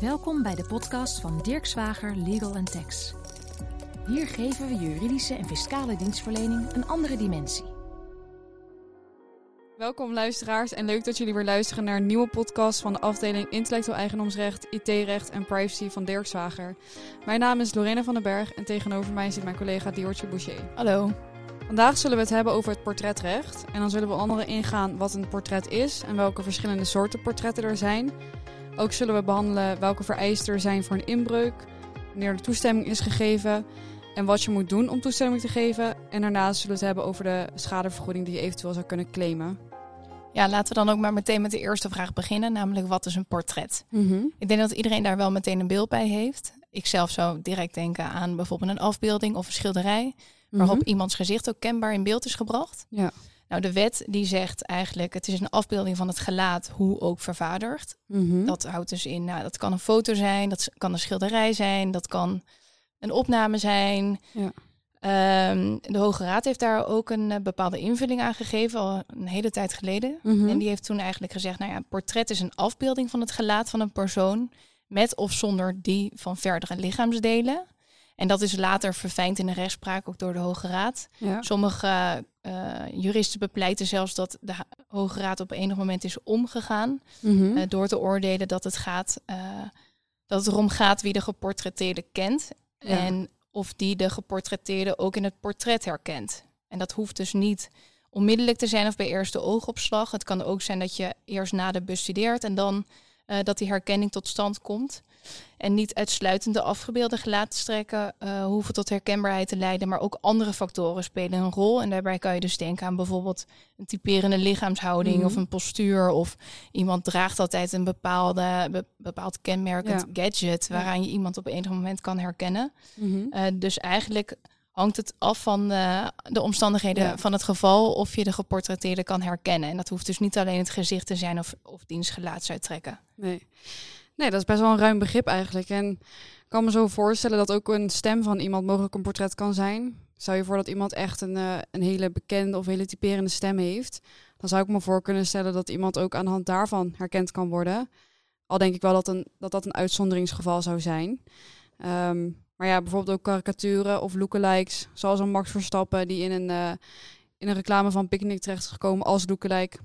Welkom bij de podcast van Dirk Zwager Legal Tax. Hier geven we juridische en fiscale dienstverlening een andere dimensie. Welkom luisteraars en leuk dat jullie weer luisteren naar een nieuwe podcast van de afdeling Intellectueel Eigendomsrecht, IT-recht en Privacy van Dirk Zwager. Mijn naam is Lorena van den Berg en tegenover mij zit mijn collega Diortje Boucher. Hallo. Vandaag zullen we het hebben over het portretrecht en dan zullen we onder andere ingaan wat een portret is en welke verschillende soorten portretten er zijn. Ook zullen we behandelen welke vereisten er zijn voor een inbreuk, wanneer de toestemming is gegeven en wat je moet doen om toestemming te geven. En daarnaast zullen we het hebben over de schadevergoeding die je eventueel zou kunnen claimen. Ja, laten we dan ook maar meteen met de eerste vraag beginnen, namelijk wat is een portret? Ik denk dat iedereen daar wel meteen een beeld bij heeft. Ik zelf zou direct denken aan bijvoorbeeld een afbeelding of een schilderij, waarop Mhm. iemands gezicht ook kenbaar in beeld is gebracht. Ja. Nou, de wet die zegt eigenlijk, het is een afbeelding van het gelaat, hoe ook vervaardigd. Mhm. Dat houdt dus in, nou, dat kan een foto zijn, dat kan een schilderij zijn, dat kan een opname zijn. Ja. Ehm, de Hoge Raad heeft daar ook een eh, bepaalde invulling aan gegeven, al een hele tijd geleden. Mhm. En die heeft toen eigenlijk gezegd, nou ja, een portret is een afbeelding van het gelaat van een persoon, met of zonder die van verdere lichaamsdelen. En dat is later verfijnd in de rechtspraak, ook door de Hoge Raad. Ja. Sommige eh, juristen bepleiten zelfs dat de Hoge Raad op enig moment is omgegaan. Mhm. eh, door te oordelen dat het, gaat, eh, dat het erom gaat wie de geportretteerde kent. Ja. En of die de geportretteerde ook in het portret herkent. En dat hoeft dus niet onmiddellijk te zijn of bij eerste oogopslag. Het kan ook zijn dat je eerst nader bestudeert en dan dat die herkenning tot stand komt. En niet uitsluitend de afgebeelde gelaatstrekken eh hoeven tot herkenbaarheid te leiden, maar ook andere factoren spelen een rol. En daarbij kan je dus denken aan bijvoorbeeld een typerende lichaamshouding Mhm. of een postuur. Of iemand draagt altijd een bepaalde, be- bepaald kenmerkend gadget waaraan je iemand op enig moment kan herkennen. Mhm. Eh, dus eigenlijk hangt het af van eh, de omstandigheden Ja. van het geval of je de geportretteerde kan herkennen. En dat hoeft dus niet alleen het gezicht te zijn of, of diens gelaatsuittrekken. Nee. Nee, dat is best wel een ruim begrip eigenlijk. En ik kan me zo voorstellen dat ook een stem van iemand mogelijk een portret kan zijn. Stel je voor dat iemand echt een, eh, een hele bekende of hele typerende stem heeft. Dan zou ik me voor kunnen stellen dat iemand ook aan de hand daarvan herkend kan worden. Al denk ik wel dat een, dat, dat een uitzonderingsgeval zou zijn. Ehm, maar ja, bijvoorbeeld ook karikaturen of lookalikes. Zoals een Max Verstappen die in een, eh, in een reclame van Picnic terecht is gekomen als lookalike.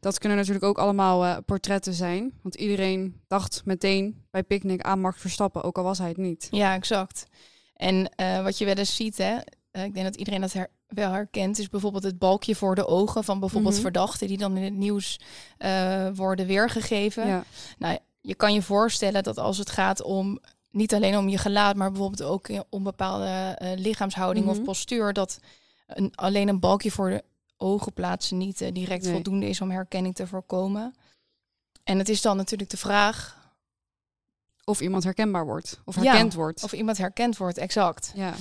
Dat kunnen natuurlijk ook allemaal eh, portretten zijn. Want iedereen dacht meteen bij Picnic aan Max Verstappen, ook al was hij het niet. Ja, exact. En eh, wat je wel eens ziet, hè, eh, ik denk dat iedereen dat her- wel herkent, is bijvoorbeeld het balkje voor de ogen van bijvoorbeeld Mhm. verdachten die dan in het nieuws worden weergegeven. Ja. Nou, je kan je voorstellen dat als het gaat om niet alleen om je gelaat, maar bijvoorbeeld ook om bepaalde lichaamshouding Mhm. of postuur, dat een, alleen een balkje voor de ogen plaatsen niet direct Nee. voldoende is om herkenning te voorkomen. En het is dan natuurlijk de vraag Of iemand herkenbaar wordt. Of Ja, herkend wordt. of iemand herkend wordt, exact. Ja.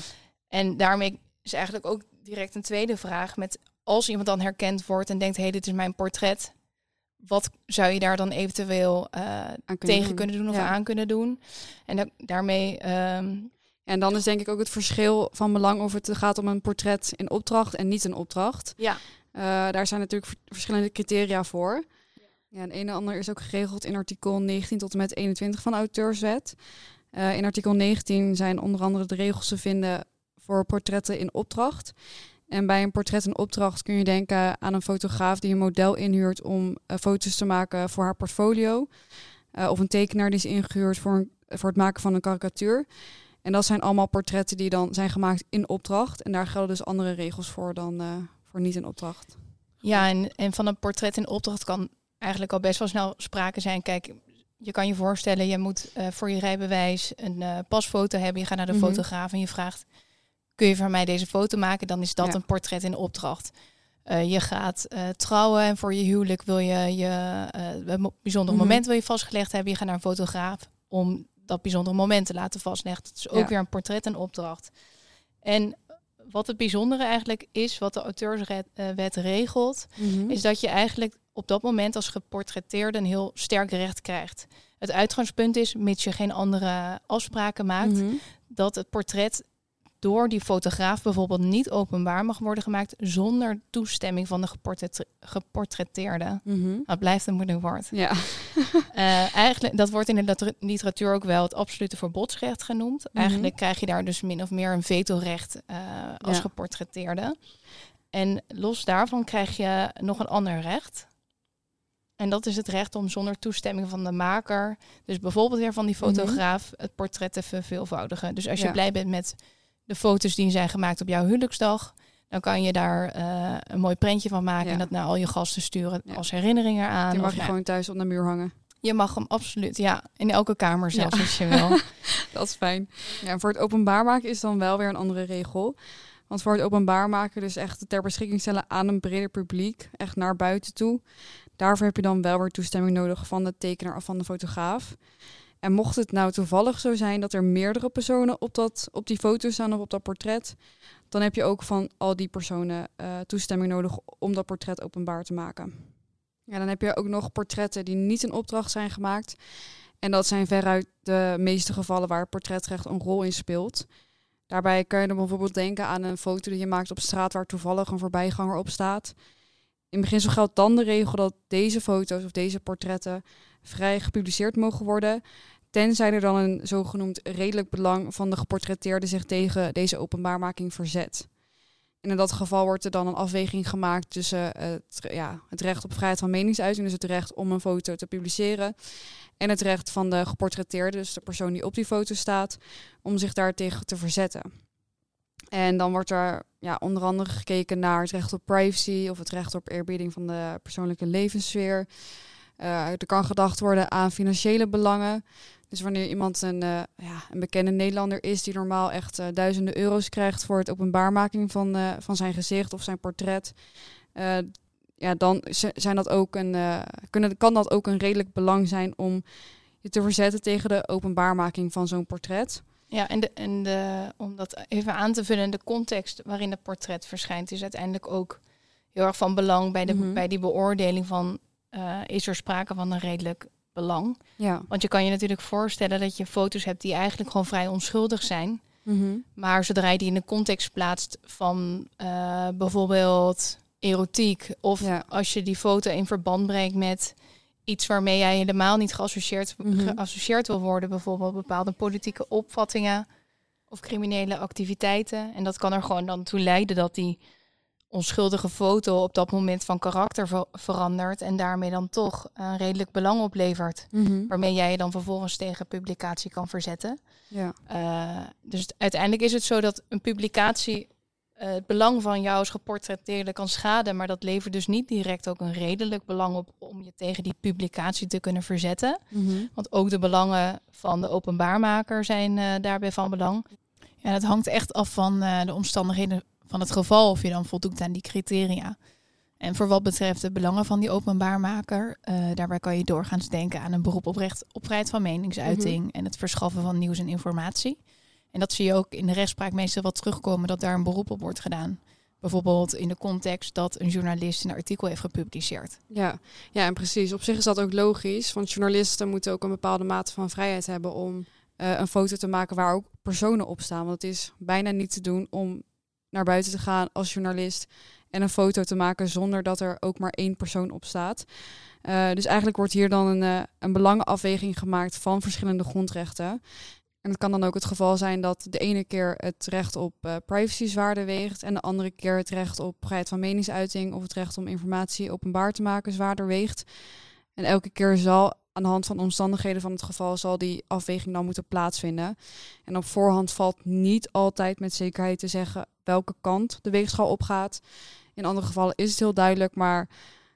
En daarmee is eigenlijk ook direct een tweede vraag met als iemand dan herkend wordt en denkt, hé, hey, dit is mijn portret. Wat zou je daar dan eventueel aan kunnen tegen doen. kunnen doen of Ja. aan kunnen doen? En da- daarmee, ehm, En dan is denk ik ook het verschil van belang of het gaat om een portret in opdracht en niet een opdracht. ja, Eh, daar zijn natuurlijk ver- verschillende criteria voor. Ja, en een en ander is ook geregeld in artikel 19 tot en met 21 van de auteurswet. Eh, in artikel 19 zijn onder andere de regels te vinden voor portretten in opdracht. En bij een portret in opdracht kun je denken aan een fotograaf die een model inhuurt om eh, foto's te maken voor haar portfolio. Of een tekenaar die is ingehuurd voor, een- voor het maken van een karikatuur. En dat zijn allemaal portretten die dan zijn gemaakt in opdracht. En daar gelden dus andere regels voor dan eh, voor niet in opdracht. ja en, en van een portret in opdracht kan eigenlijk al best wel snel sprake zijn. Kijk, je kan je voorstellen, je moet eh, voor je rijbewijs een eh, pasfoto hebben. Je gaat naar de Mhm. fotograaf en je vraagt, kun je voor mij deze foto maken? Dan is dat Ja. een portret in opdracht. Je gaat trouwen en voor je huwelijk wil je je een bijzonder Mhm. moment wil je vastgelegd hebben. Je gaat naar een fotograaf om dat bijzondere moment te laten vastleggen. Dat is ook Ja. weer een portret in opdracht. En wat het bijzondere eigenlijk is, wat de auteurswet eh, regelt, Mhm. is dat je eigenlijk op dat moment als geportretteerde een heel sterk recht krijgt. Het uitgangspunt is, mits je geen andere afspraken maakt, Mhm. dat het portret door die fotograaf bijvoorbeeld niet openbaar mag worden gemaakt zonder toestemming van de geportretteerde. Mhm. Dat blijft een moeilijk woord. Ja. Eh, eigenlijk, dat wordt in de literatuur ook wel het absolute verbodsrecht genoemd. Mhm. Eigenlijk krijg je daar dus min of meer een vetorecht eh als Ja. geportretteerde. En los daarvan krijg je nog een ander recht. En dat is het recht om zonder toestemming van de maker, dus bijvoorbeeld weer van die fotograaf, het portret te verveelvoudigen. Dus als je Ja. blij bent met de foto's die zijn gemaakt op jouw huwelijksdag, dan kan je daar eh, een mooi prentje van maken Ja. en dat naar al je gasten sturen Ja. als herinnering eraan. Die mag Of je nou, gewoon thuis op de muur hangen. je mag hem absoluut, ja, in elke kamer zelfs Ja. als je wil. Dat is fijn. Ja, en voor het openbaar maken is dan wel weer een andere regel. Want voor het openbaar maken, dus echt ter beschikking stellen aan een breder publiek, echt naar buiten toe. Daarvoor heb je dan wel weer toestemming nodig van de tekenaar of van de fotograaf. En mocht het nou toevallig zo zijn dat er meerdere personen op, dat, op die foto staan of op dat portret, dan heb je ook van al die personen eh, toestemming nodig om dat portret openbaar te maken. Ja, dan heb je ook nog portretten die niet in opdracht zijn gemaakt. En dat zijn veruit de meeste gevallen waar portretrecht een rol in speelt. Daarbij kan je dan bijvoorbeeld denken aan een foto die je maakt op straat waar toevallig een voorbijganger op staat. In beginsel geldt dan de regel dat deze foto's of deze portretten vrij gepubliceerd mogen worden, tenzij er dan een zogenoemd redelijk belang van de geportretteerde zich tegen deze openbaarmaking verzet. In dat geval wordt er dan een afweging gemaakt tussen eh, het, ja, het recht op vrijheid van meningsuiting, dus het recht om een foto te publiceren, en het recht van de geportretteerde, dus de persoon die op die foto staat, om zich daartegen te verzetten. En dan wordt er ja, onder andere gekeken naar het recht op privacy of het recht op eerbieding van de persoonlijke levenssfeer. Eh, er kan gedacht worden aan financiële belangen. Dus wanneer iemand een, eh, ja, een bekende Nederlander is die normaal echt eh, duizenden euro's krijgt voor het openbaarmaking van, eh, van zijn gezicht of zijn portret, ja, dan zijn dat ook een, kunnen, kan dat ook een redelijk belang zijn om je te verzetten tegen de openbaarmaking van zo'n portret. Ja, en, de, en de, om dat even aan te vullen, de context waarin het portret verschijnt, is uiteindelijk ook heel erg van belang bij, de, Mhm. bij die beoordeling van is er sprake van een redelijk belang. Ja. Want je kan je natuurlijk voorstellen dat je foto's hebt die eigenlijk gewoon vrij onschuldig zijn. Mhm. Maar zodra je die in de context plaatst van eh, bijvoorbeeld erotiek, of Ja. als je die foto in verband brengt met iets waarmee jij helemaal niet geassocieerd, Mhm. geassocieerd wil worden, bijvoorbeeld bepaalde politieke opvattingen of criminele activiteiten. En dat kan er gewoon dan toe leiden dat die onschuldige foto op dat moment van karakter ver- verandert en daarmee dan toch een redelijk belang oplevert, Mhm. waarmee jij je dan vervolgens tegen publicatie kan verzetten. Ja. Uh, dus uiteindelijk is het zo dat een publicatie uh, het belang van jou als geportretteerde kan schaden, maar dat levert dus niet direct ook een redelijk belang op om je tegen die publicatie te kunnen verzetten. Mhm. Want ook de belangen van de openbaarmaker zijn uh, daarbij van belang. Ja, dat hangt echt af van uh, de omstandigheden van het geval, of je dan voldoet aan die criteria. En voor wat betreft de belangen van die openbaarmaker, uh, daarbij kan je doorgaans denken aan een beroep op recht op vrijheid van meningsuiting Mhm. en het verschaffen van nieuws en informatie. En dat zie je ook in de rechtspraak meestal wel terugkomen dat daar een beroep op wordt gedaan. Bijvoorbeeld in de context dat een journalist een artikel heeft gepubliceerd. Ja. ja, en precies. Op zich is dat ook logisch, want journalisten moeten ook een bepaalde mate van vrijheid hebben om uh, een foto te maken waar ook personen op staan. Want het is bijna niet te doen om naar buiten te gaan als journalist en een foto te maken zonder dat er ook maar één persoon op staat. Uh, dus eigenlijk wordt hier dan een, uh, een belangenafweging gemaakt van verschillende grondrechten. En het kan dan ook het geval zijn dat de ene keer het recht op uh, privacy zwaarder weegt en de andere keer het recht op vrijheid van meningsuiting of het recht om informatie openbaar te maken zwaarder weegt. En elke keer zal aan de hand van omstandigheden van het geval zal die afweging dan moeten plaatsvinden. En op voorhand valt niet altijd met zekerheid te zeggen welke kant de weegschaal opgaat. In andere gevallen is het heel duidelijk, maar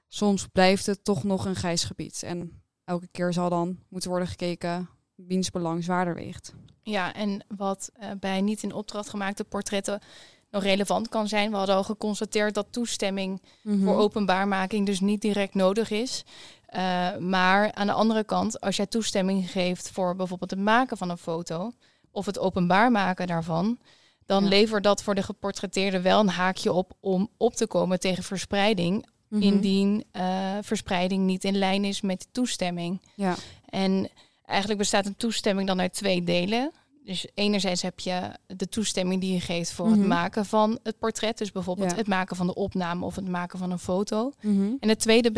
soms blijft het toch nog een grijs gebied. En elke keer zal dan moeten worden gekeken wiens belang zwaarder weegt. Ja, en wat uh, bij niet in opdracht gemaakte portretten nog relevant kan zijn. We hadden al geconstateerd dat toestemming Mhm. voor openbaarmaking dus niet direct nodig is. Uh, maar aan de andere kant, als jij toestemming geeft voor bijvoorbeeld het maken van een foto of het openbaar maken daarvan, dan Ja. levert dat voor de geportretteerde wel een haakje op om op te komen tegen verspreiding, Mhm. indien uh, verspreiding niet in lijn is met de toestemming. Ja. En eigenlijk bestaat een toestemming dan uit twee delen. Dus enerzijds heb je de toestemming die je geeft voor het Mhm. maken van het portret. Dus bijvoorbeeld Ja. het maken van de opname of het maken van een foto. Mhm. En het tweede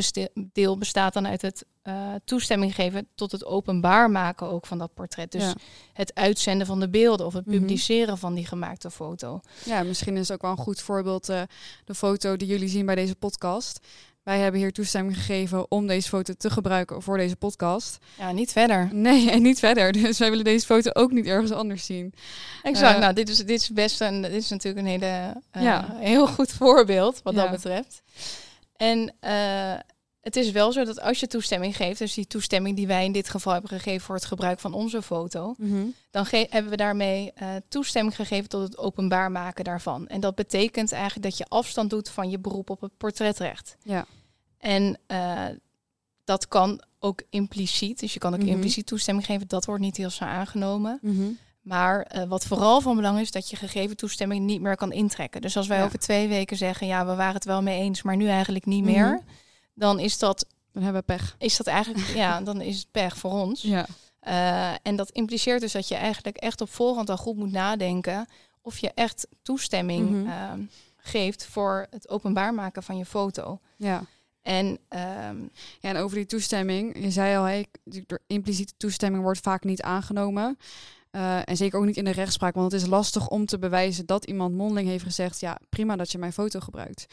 deel bestaat dan uit het eh, toestemming geven tot het openbaar maken ook van dat portret. Dus Ja. het uitzenden van de beelden of het Mhm. publiceren van die gemaakte foto. Ja, misschien is het ook wel een goed voorbeeld eh, de foto die jullie zien bij deze podcast. Wij hebben hier toestemming gegeven om deze foto te gebruiken voor deze podcast. Ja, niet verder. Nee, en niet verder. Dus wij willen deze foto ook niet ergens anders zien. Exact. Eh, nou, dit is, dit is best een, dit is natuurlijk een hele, eh, Ja. heel goed voorbeeld wat Ja. dat betreft. En eh, het is wel zo dat als je toestemming geeft, dus die toestemming die wij in dit geval hebben gegeven voor het gebruik van onze foto, dan ge- hebben we daarmee eh, toestemming gegeven tot het openbaar maken daarvan. En dat betekent eigenlijk dat je afstand doet van je beroep op het portretrecht. Ja. En eh, dat kan ook impliciet, dus je kan ook Mhm. impliciet toestemming geven, dat wordt niet heel snel aangenomen. Mhm. Maar eh, wat vooral van belang is, dat je gegeven toestemming niet meer kan intrekken. Dus als wij Ja. over twee weken zeggen, ja, we waren het wel mee eens, maar nu eigenlijk niet Mhm. meer, dan is dat, Dan hebben we pech. is dat eigenlijk, ja, dan is het pech voor ons. Ja. Eh, en dat impliceert dus dat je eigenlijk echt op voorhand al goed moet nadenken of je echt toestemming Mhm. ehm, geeft voor het openbaar maken van je foto. Ja. En ehm, ja, en over die toestemming. Je zei al, hey, impliciete toestemming wordt vaak niet aangenomen. Eh, en zeker ook niet in de rechtspraak, want het is lastig om te bewijzen dat iemand mondeling heeft gezegd: ja, prima dat je mijn foto gebruikt.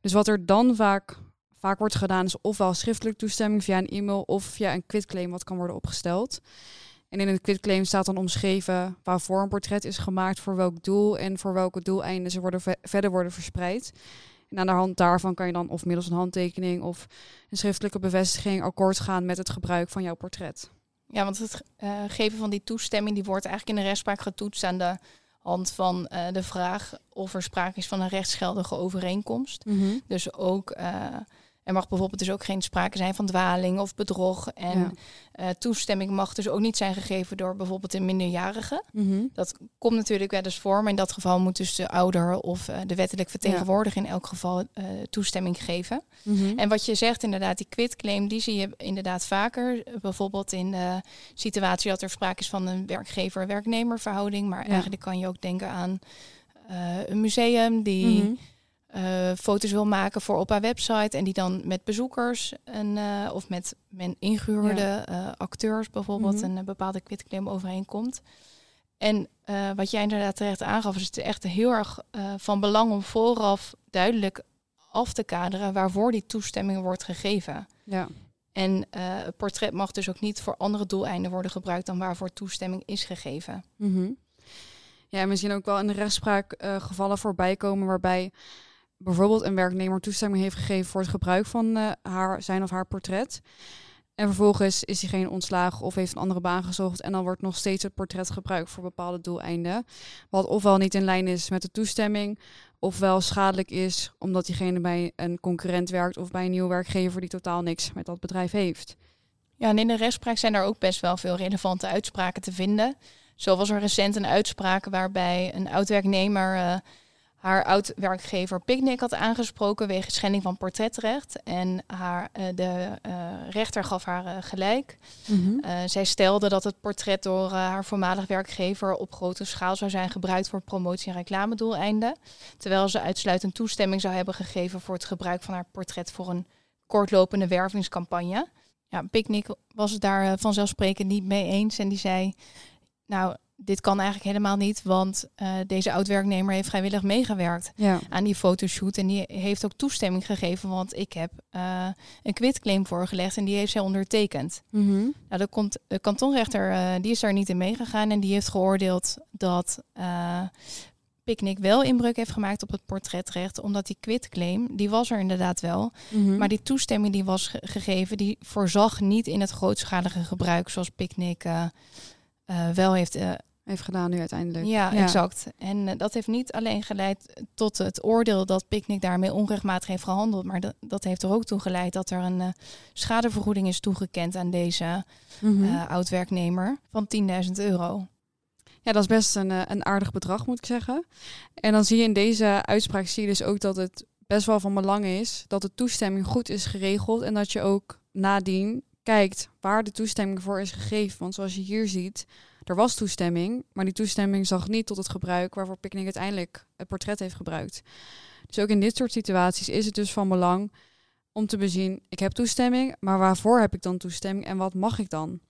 Dus wat er dan vaak, vaak wordt gedaan, is ofwel schriftelijk toestemming via een e-mail of via een quitclaim wat kan worden opgesteld. En in het quitclaim staat dan omschreven waarvoor een portret is gemaakt, voor welk doel en voor welke doeleinden ze worden ve- verder worden verspreid. En aan de hand daarvan kan je dan of middels een handtekening of een schriftelijke bevestiging akkoord gaan met het gebruik van jouw portret. ja, want het eh, geven van die toestemming, die wordt eigenlijk in de rechtspraak getoetst aan de hand van eh, de vraag of er sprake is van een rechtsgeldige overeenkomst. Dus ook, eh, er mag bijvoorbeeld dus ook geen sprake zijn van dwaling of bedrog. En Ja. eh, toestemming mag dus ook niet zijn gegeven door bijvoorbeeld een minderjarige. Mhm. Dat komt natuurlijk wel eens voor, maar in dat geval moet dus de ouder of eh, de wettelijk vertegenwoordiger in elk geval eh, toestemming geven. Mhm. En wat je zegt inderdaad, die quitclaim, die zie je inderdaad vaker. Bijvoorbeeld in de situatie dat er sprake is van een werkgever-werknemer verhouding. Maar Ja. eigenlijk kan je ook denken aan een museum die Mhm. Eh, foto's wil maken voor op haar website en die dan met bezoekers en, eh, of met men ingehuurde eh, acteurs bijvoorbeeld Mhm. een bepaalde quitclaim overeenkomt. En eh, wat jij inderdaad terecht aangaf, is het echt heel erg van belang om vooraf duidelijk af te kaderen waarvoor die toestemming wordt gegeven. Ja. En het portret mag dus ook niet voor andere doeleinden worden gebruikt dan waarvoor toestemming is gegeven. Mhm. Ja, en we zien ook wel in de rechtspraak gevallen voorbij komen waarbij bijvoorbeeld een werknemer toestemming heeft gegeven voor het gebruik van eh, haar, zijn of haar portret. En vervolgens is diegene ontslagen of heeft een andere baan gezocht en dan wordt nog steeds het portret gebruikt voor bepaalde doeleinden. Wat ofwel niet in lijn is met de toestemming, ofwel schadelijk is omdat diegene bij een concurrent werkt of bij een nieuwe werkgever die totaal niks met dat bedrijf heeft. Ja, en in de rechtspraak zijn er ook best wel veel relevante uitspraken te vinden. Zo was er recent een uitspraak waarbij een oud-werknemer eh, haar oud-werkgever Picnic had aangesproken wegens schending van portretrecht. En haar, eh, de eh, rechter gaf haar eh, gelijk. Eh, zij stelde dat het portret door haar voormalig werkgever op grote schaal zou zijn gebruikt voor promotie- en reclamedoeleinden. Terwijl ze uitsluitend toestemming zou hebben gegeven voor het gebruik van haar portret voor een kortlopende wervingscampagne. Ja, Picnic was het daar vanzelfsprekend niet mee eens en die zei, nou, dit kan eigenlijk helemaal niet, want eh, deze oud-werknemer heeft vrijwillig meegewerkt Ja. aan die fotoshoot. En die heeft ook toestemming gegeven, want ik heb eh, een quitclaim voorgelegd en die heeft zij ondertekend. Mhm. Nou, de, kont- de kantonrechter eh, die is daar niet in meegegaan en die heeft geoordeeld dat Picnic wel inbreuk heeft gemaakt op het portretrecht, omdat die quitclaim, die was er inderdaad wel, Mhm. maar die toestemming die was ge- gegeven, die voorzag niet in het grootschalige gebruik zoals Picnic wel heeft eh, heeft gedaan nu uiteindelijk. ja, exact. En eh, dat heeft niet alleen geleid tot het oordeel dat Picnic daarmee onrechtmatig heeft gehandeld, maar dat, dat heeft er ook toe geleid dat er een eh, schadevergoeding is toegekend aan deze eh, oud-werknemer van 10.000 euro. Ja, dat is best een, een aardig bedrag, moet ik zeggen. En dan zie je in deze uitspraak zie je dus ook dat het best wel van belang is dat de toestemming goed is geregeld en dat je ook nadien kijkt waar de toestemming voor is gegeven. Want zoals je hier ziet, er was toestemming, maar die toestemming zag niet tot het gebruik waarvoor Picnic uiteindelijk het portret heeft gebruikt. Dus ook in dit soort situaties is het dus van belang om te bezien, ik heb toestemming, maar waarvoor heb ik dan toestemming en wat mag ik dan?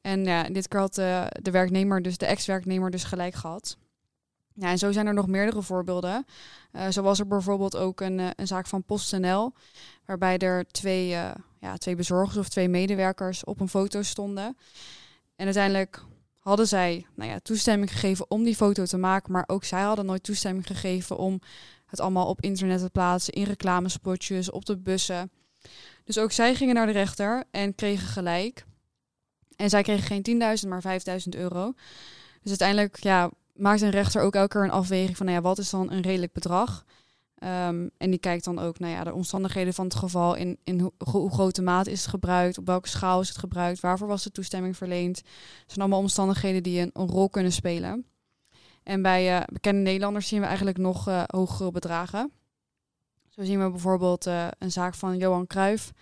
En ja, dit keer had uh, de werknemer, dus de ex-werknemer, dus gelijk gehad. Ja, en zo zijn er nog meerdere voorbeelden. Uh, zo was er bijvoorbeeld ook een, uh, een zaak van PostNL, waarbij er twee, ja, twee bezorgers of twee medewerkers op een foto stonden. En uiteindelijk hadden zij nou ja, toestemming gegeven om die foto te maken, maar ook zij hadden nooit toestemming gegeven om het allemaal op internet te plaatsen, in reclamespotjes, op de bussen. Dus ook zij gingen naar de rechter en kregen gelijk. En zij kregen geen 10.000, maar 5.000 euro. Dus uiteindelijk ja, maakt een rechter ook elke keer een afweging van nou ja, wat is dan een redelijk bedrag. Um, en die kijkt dan ook naar nou ja, de omstandigheden van het geval, in, in ho hoe grote maat is het gebruikt, op welke schaal is het gebruikt, waarvoor was de toestemming verleend. Het zijn allemaal omstandigheden die een, rol kunnen spelen. En bij uh, bekende Nederlanders zien we eigenlijk nog uh, hogere bedragen. Zo zien we bijvoorbeeld uh, een zaak van Johan Cruijff,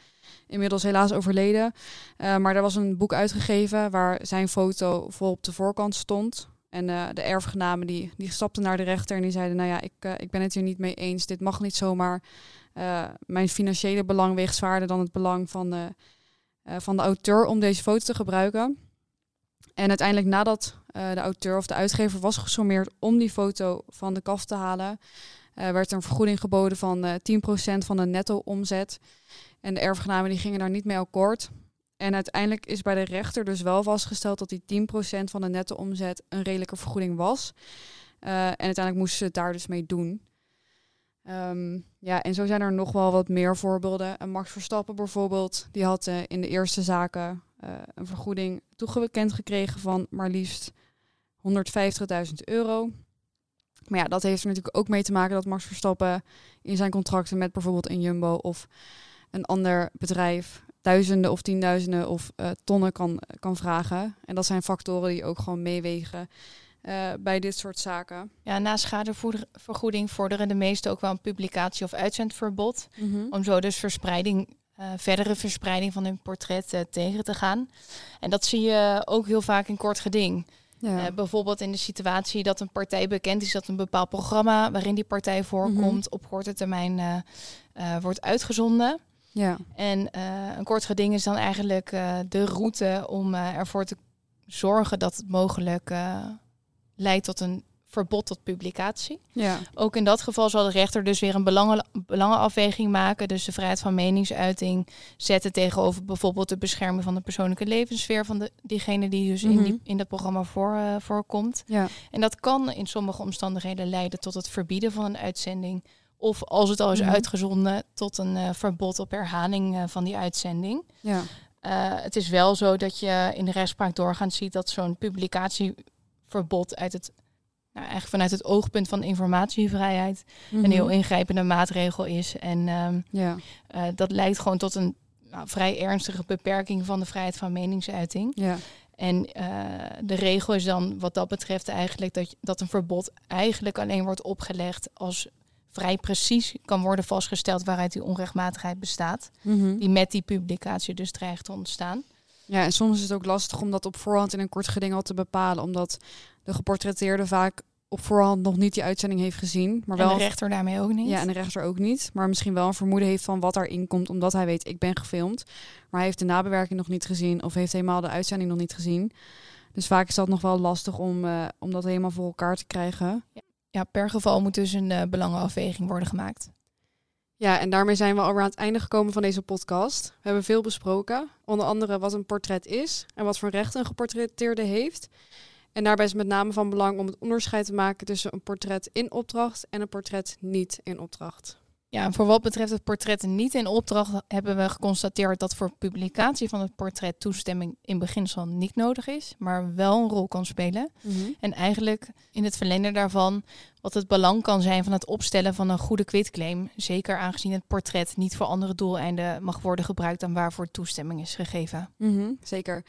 inmiddels helaas overleden. maar er was een boek uitgegeven waar zijn foto vol op de voorkant stond. En de erfgenamen die, die stapten naar de rechter en die zeiden, nou ja, ik, ik ben het hier niet mee eens. Dit mag niet zomaar. mijn financiële belang weegt zwaarder dan het belang van de, van de auteur om deze foto te gebruiken. En uiteindelijk nadat de auteur of de uitgever was gesommeerd om die foto van de kaf te halen, werd er een vergoeding geboden van uh, eh, 10% van de netto-omzet. En de erfgenamen die gingen daar niet mee akkoord. En uiteindelijk is bij de rechter dus wel vastgesteld dat die 10% van de netto-omzet een redelijke vergoeding was. en uiteindelijk moesten ze het daar dus mee doen. Um, ja, en zo zijn er nog wel wat meer voorbeelden. En Max Verstappen bijvoorbeeld, die had in de eerste zaken uh, een vergoeding toegekend gekregen van maar liefst 150.000 euro. Maar ja, dat heeft er natuurlijk ook mee te maken dat Max Verstappen in zijn contracten met bijvoorbeeld een Jumbo of een ander bedrijf duizenden of tienduizenden of uh, tonnen kan, kan vragen. En dat zijn factoren die ook gewoon meewegen uh, bij dit soort zaken. Ja, na schadevergoeding vorderen de meesten ook wel een publicatie of uitzendverbod. Mm -hmm. Om zo dus verspreiding uh, verdere verspreiding van hun portret tegen te gaan. En dat zie je ook heel vaak in kort geding. Ja. Bijvoorbeeld in de situatie dat een partij bekend is dat een bepaald programma waarin die partij voorkomt mm -hmm. op korte termijn wordt uitgezonden. Ja. En een kort geding is dan eigenlijk de route om ervoor te zorgen dat het mogelijk leidt tot een verbod tot publicatie. Ja. Ook in dat geval zal de rechter dus weer een belangen, belangenafweging maken. Dus de vrijheid van meningsuiting zetten tegenover bijvoorbeeld de bescherming van de persoonlijke levenssfeer van de, diegene die dus in, die, mhm. in dat programma voor, uh, voorkomt. Ja. En dat kan in sommige omstandigheden leiden tot het verbieden van een uitzending. Of als het al is mm uitgezonden, tot een uh, verbod op herhaling uh, van die uitzending. Ja. het is wel zo dat je in de rechtspraak doorgaans ziet dat zo'n publicatieverbod uit het nou, eigenlijk vanuit het oogpunt van informatievrijheid een heel mhm. ingrijpende maatregel is. En um, ja. dat leidt gewoon tot een nou, vrij ernstige beperking van de vrijheid van meningsuiting. Ja. En uh, de regel is dan wat dat betreft eigenlijk dat, dat een verbod eigenlijk alleen wordt opgelegd als vrij precies kan worden vastgesteld waaruit die onrechtmatigheid bestaat. Mm Die met die publicatie dus dreigt te ontstaan. Ja, en soms is het ook lastig om dat op voorhand in een kort geding al te bepalen, omdat de geportretteerde vaak op voorhand nog niet die uitzending heeft gezien. Maar wel en de rechter daarmee ook niet. Ja, en de rechter ook niet. Maar misschien wel een vermoeden heeft van wat erin komt, omdat hij weet, ik ben gefilmd. Maar hij heeft de nabewerking nog niet gezien of heeft helemaal de uitzending nog niet gezien. Dus vaak is dat nog wel lastig om, uh, om dat helemaal voor elkaar te krijgen. Ja, per geval moet dus een uh, belangenafweging worden gemaakt. Ja, en daarmee zijn we alweer aan het einde gekomen van deze podcast. We hebben veel besproken, onder andere wat een portret is en wat voor rechten een geportretteerde heeft. En daarbij is met name van belang om het onderscheid te maken tussen een portret in opdracht en een portret niet in opdracht. Ja, voor wat betreft het portret niet in opdracht hebben we geconstateerd dat voor publicatie van het portret toestemming in beginsel niet nodig is, maar wel een rol kan spelen. Mm -hmm. En eigenlijk in het verlenen daarvan wat het belang kan zijn van het opstellen van een goede quitclaim, zeker aangezien het portret niet voor andere doeleinden mag worden gebruikt dan waarvoor toestemming is gegeven. Mm -hmm, zeker.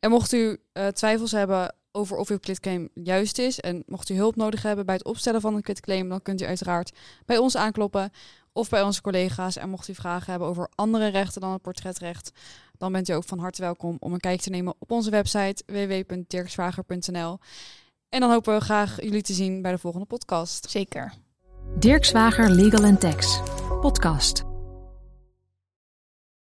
En mocht u uh, twijfels hebben over of uw quitclaim juist is. En mocht u hulp nodig hebben bij het opstellen van een quitclaim, dan kunt u uiteraard bij ons aankloppen of bij onze collega's. En mocht u vragen hebben over andere rechten dan het portretrecht, dan bent u ook van harte welkom om een kijkje te nemen op onze website www.dirkswager.nl. En dan hopen we graag jullie te zien bij de volgende podcast. Zeker. Dirk Zwager Legal Tax podcast.